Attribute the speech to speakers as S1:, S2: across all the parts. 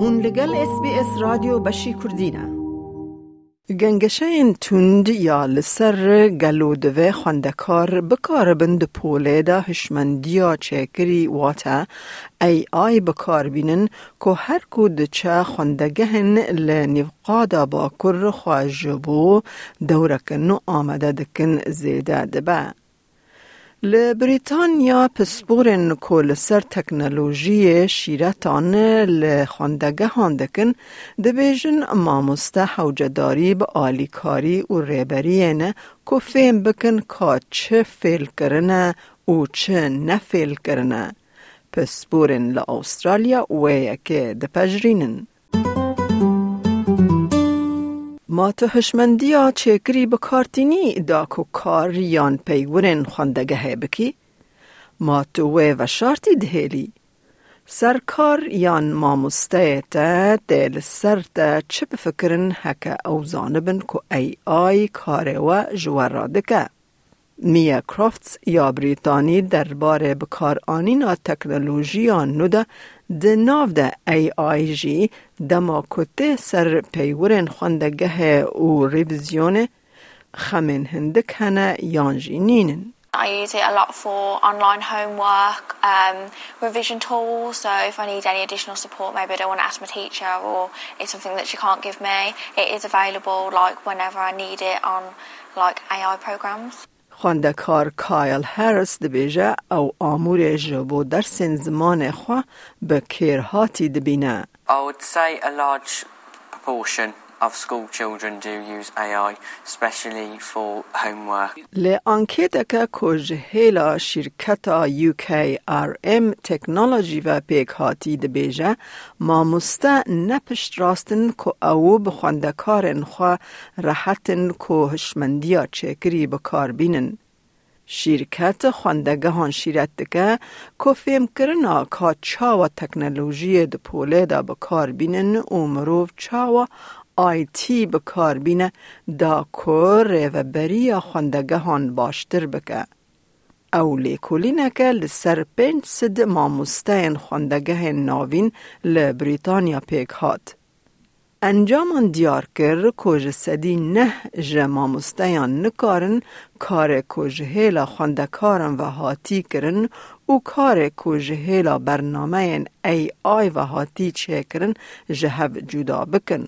S1: هون لگل اس بی اس رادیو بشی کردینه گنگشه تند یا لسر گلودوه خواندکار بکار بند پوله دا هشمندیا چکری واتا ای آی بکار بینن که هر کود چه خواندگهن لنفقادا با کر خواجبو دورکن آمده دکن زیده دبه. لبریتانیا پسپورن کل سر تکنولوژی شیرتان لخواندگه هاندکن دبیجن ماموسته حوجداری به آلیکاری و ریبرین که فیم بکن که چه فیل کرنه و چه نفیل کرنه پسپورن لأسترالیا و یکی دپجرینن. ما تو هشمندیا چکری بکارتینی دا کو کار یان پیورن خواندگه بکی؟ ما تو و شارتی دهیلی. سرکار یان ماموسته تا دل سر تا چه بفکرن هکا او زانبن کو ای آی کاره و جوارادکه. میا کرافتس یا بریتانی درباره بکار آنینا تکنولوژی آن نوده ده ناو ده ای آی جی دما کته سر پیورن خوندگه و ریویزیون خمین هندک هنه یانجی نینن.
S2: I use it a lot for online homework, um, revision tools. So if I need any additional support, maybe I don't want to ask my teacher or it's something that she can't give me, it is available like whenever I need it on like AI programs.
S1: خواندکار کایل هرس دبیجه او آمور جبو در سن زمان خوا به کرهاتی دبینه.
S3: I would say a large proportion of school children do use AI, especially for homework.
S1: لی انکیت که کجهیلا شرکتا UKRM تکنولوژی و پیک هاتی دبیجه ماموسته نپشت راستن که او بخواندکارن خوا راحتن که هشمندیا چکری بکار بینن. شرکت خواندگه هان شیرت دکه که فهم کرنا که چاوا تکنولوژی د پوله دا بکار بینن و مروف چاوا آی تی بکار بینه دا که ریوبری خواندگه هان باشتر بکه. او لیکولینه که لسر پنج سد ماموستین خواندگه ناوین لبریتانیا پیک هات. انجام دیار کر کج سدی نه جما مستیان نکارن کار کج هیلا خواندکارن و هاتی کرن و کار کج هیلا برنامه ای آی و هاتی چه کرن جهو جدا بکن.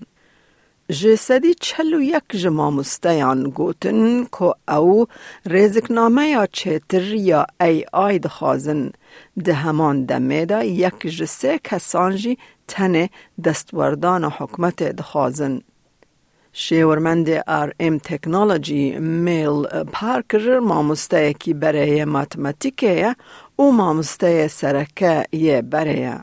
S1: جسدی چلو یک جما مستیان گوتن که او رزکنامه یا چتر یا ای آی دخوازن ده همان دمه دا یک جسه کسانجی تن دستوردان حکمت دخوازن. شیورمند ار ام تکنولوژی میل پارکر مامسته کی برای ماتماتیکه و مامسته سرکه یه برای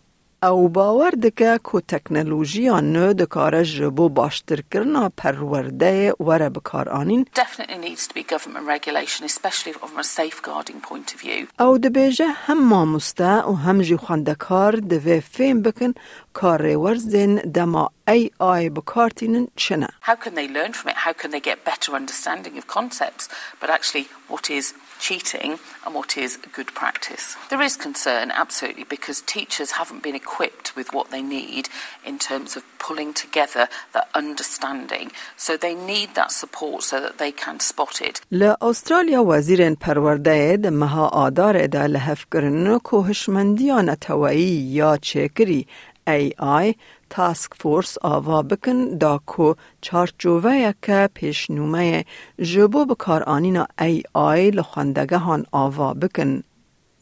S1: او باور دکه که تکنولوژی نو دکاره جبو باشتر کرنا پرورده وره بکار آنین
S4: Definitely needs to be government regulation, especially from a safeguarding point of view.
S1: او دبیجه هم ماموسته و هم جی خواندکار دوی فیم بکن کار ورزین دما ای آی بکارتینن چنه
S4: How can they learn from it? How can they get better understanding of concepts? But actually, what is cheating and what is good practice? There is concern, absolutely, because teachers haven't been equipped with what they need in terms of pulling together that understanding. So they need that support so that they can spot it.
S1: ل استرالیا وزیر پرورده د مها آدار ده لحف کرن که هشمندیان توایی یا چکری ای آی تاسک فورس آوا بکن دا کو چارچوه که پیشنومه جبو بکار آنینا ای آی لخواندگه هان آوا بکن.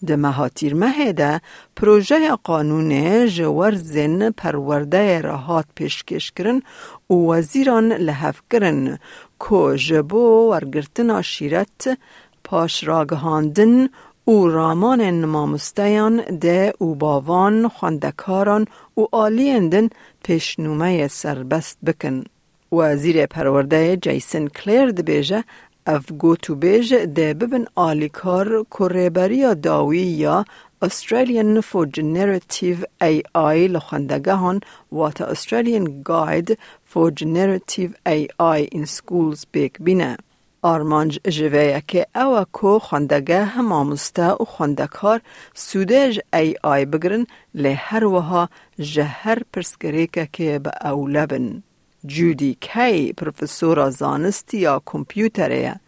S1: د مهاتیر مه ده پروژه قانون جور زن پرورده راحات پیشکش کرن و وزیران لحف کرن که جبو ورگرتنا شیرت پاش راگهاندن او رامان مامستیان ده او باوان خواندکاران و آلیندن پیشنومه سربست بکن. وزیر پرورده جیسن کلیر ده بیجه اف گوتو بیج ده ببن آلیکار کوریبری داوی یا Australian for Generative AI لخواندگهان واتا Australian Guide for Generative AI in Schools بیک بینه. آرمانج جوه که او کو خواندگه ماموسته و خواندکار سودج ای آی بگرن لی هر وها جهر پرسکریکه که به اولبن. جودی کی پروفسور زانستی یا کمپیوتره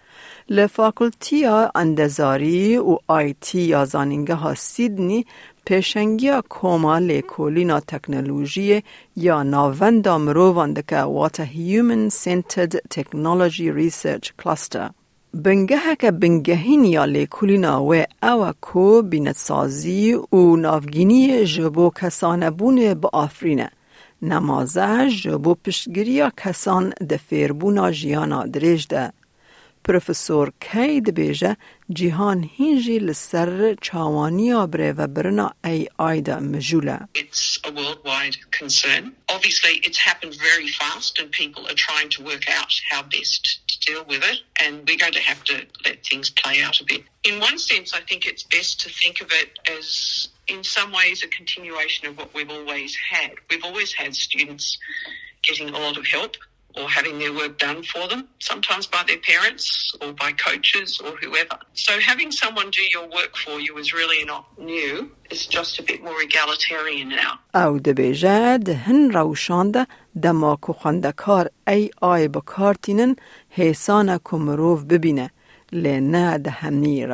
S1: لفاکولتیا اندزاری و آیتی یا زانینگه ها سیدنی پیشنگی کوما لیکولینا تکنولوژی یا ناوند مروان دکه وات هیومن سنتد تکنولوژی ریسرچ کلاستر. بنگه که بنگهین یا لیکولینا و او کو بینتسازی و نافگینی جبو کسانبون با آفرینه. نمازه جبو پشتگیری کسان دفیربونا جیانا دریج ده. پروفسور کی دبیجه جیهان هینجی لسر چاوانی آبره و برنا ای آیدا مجوله.
S5: It's a worldwide concern. Obviously it's happened very fast and people are trying to work out how best to deal with it and we're going to have to let things play out a bit. In one sense I think it's best to think of it as in some ways a continuation of what we've always had. We've always had students getting a lot of help or having their work done for them, sometimes by their parents or by coaches or whoever. So having someone do your work for you is really not new. It's just a bit more egalitarian now.
S1: او دبیجه دهن روشانده دما کو خواندکار ای آی بکارتینن حیسان کو مروف ببینه لی نه دهنی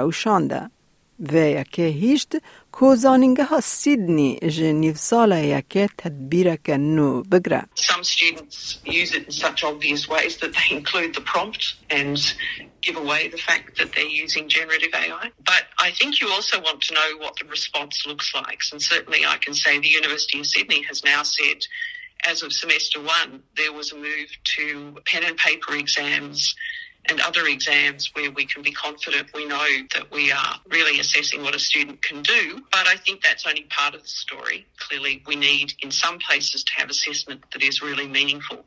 S1: nîvsala nû.
S5: Some students use it in such obvious ways that they include the prompt and give away the fact that they're using generative AI. But I think you also want to know what the response looks like. And certainly I can say the University of Sydney has now said as of semester one, there was a move to pen and paper exams and other exams where we can be confident we know that we are really assessing what a student can do. But I think that's only part of the story. Clearly, we need in some places to have assessment that is really meaningful.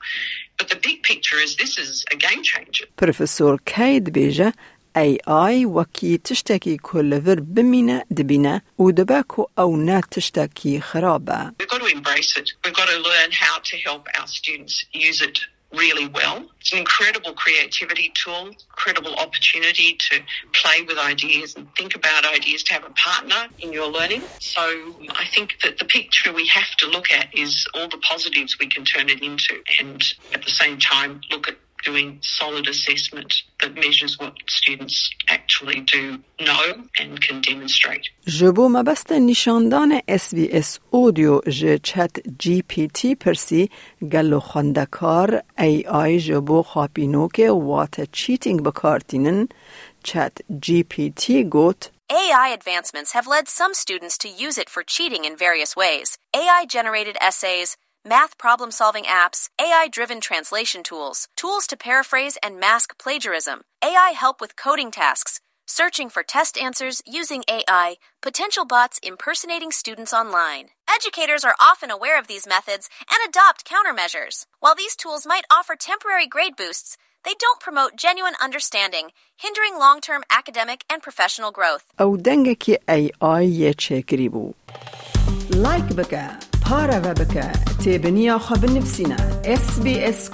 S5: But the big picture is this is a game changer.
S1: پروفسور کی دبیجه ای آی وکی تشتکی کلور بمینه دبینه و دبکو او نه تشتکی خرابه.
S5: We've got to embrace it. We've got to learn how to help our students use it really well. It's an incredible creativity tool, incredible opportunity to play with ideas and think about ideas, to have a partner in your learning. So I think that the picture we have to look at is all the positives we can turn it into and at the same time look at doing solid assessment that measures what students actually do know and can demonstrate.
S1: جبو مبست نشاندان SBS اودیو ج چت جی پی تی پرسی گلو خواندکار ای آی جبو خاپینو که وات چیتینگ بکارتینن چت جی پی تی گوت
S6: AI advancements have led some students to use it for cheating in various ways. AI generated essays, math problem solving apps, AI driven translation tools, tools to paraphrase and mask plagiarism, AI help with coding tasks, searching for test answers using AI, potential bots impersonating students online. Educators are often aware of these methods and adopt countermeasures. While these tools might offer temporary grade boosts, they don't promote genuine understanding, hindering long term academic and professional growth.
S1: او دنگه که ای آی یه چکری بو لایک بکه پارا و بکه تیبنیا خواب نفسینا اس بی اس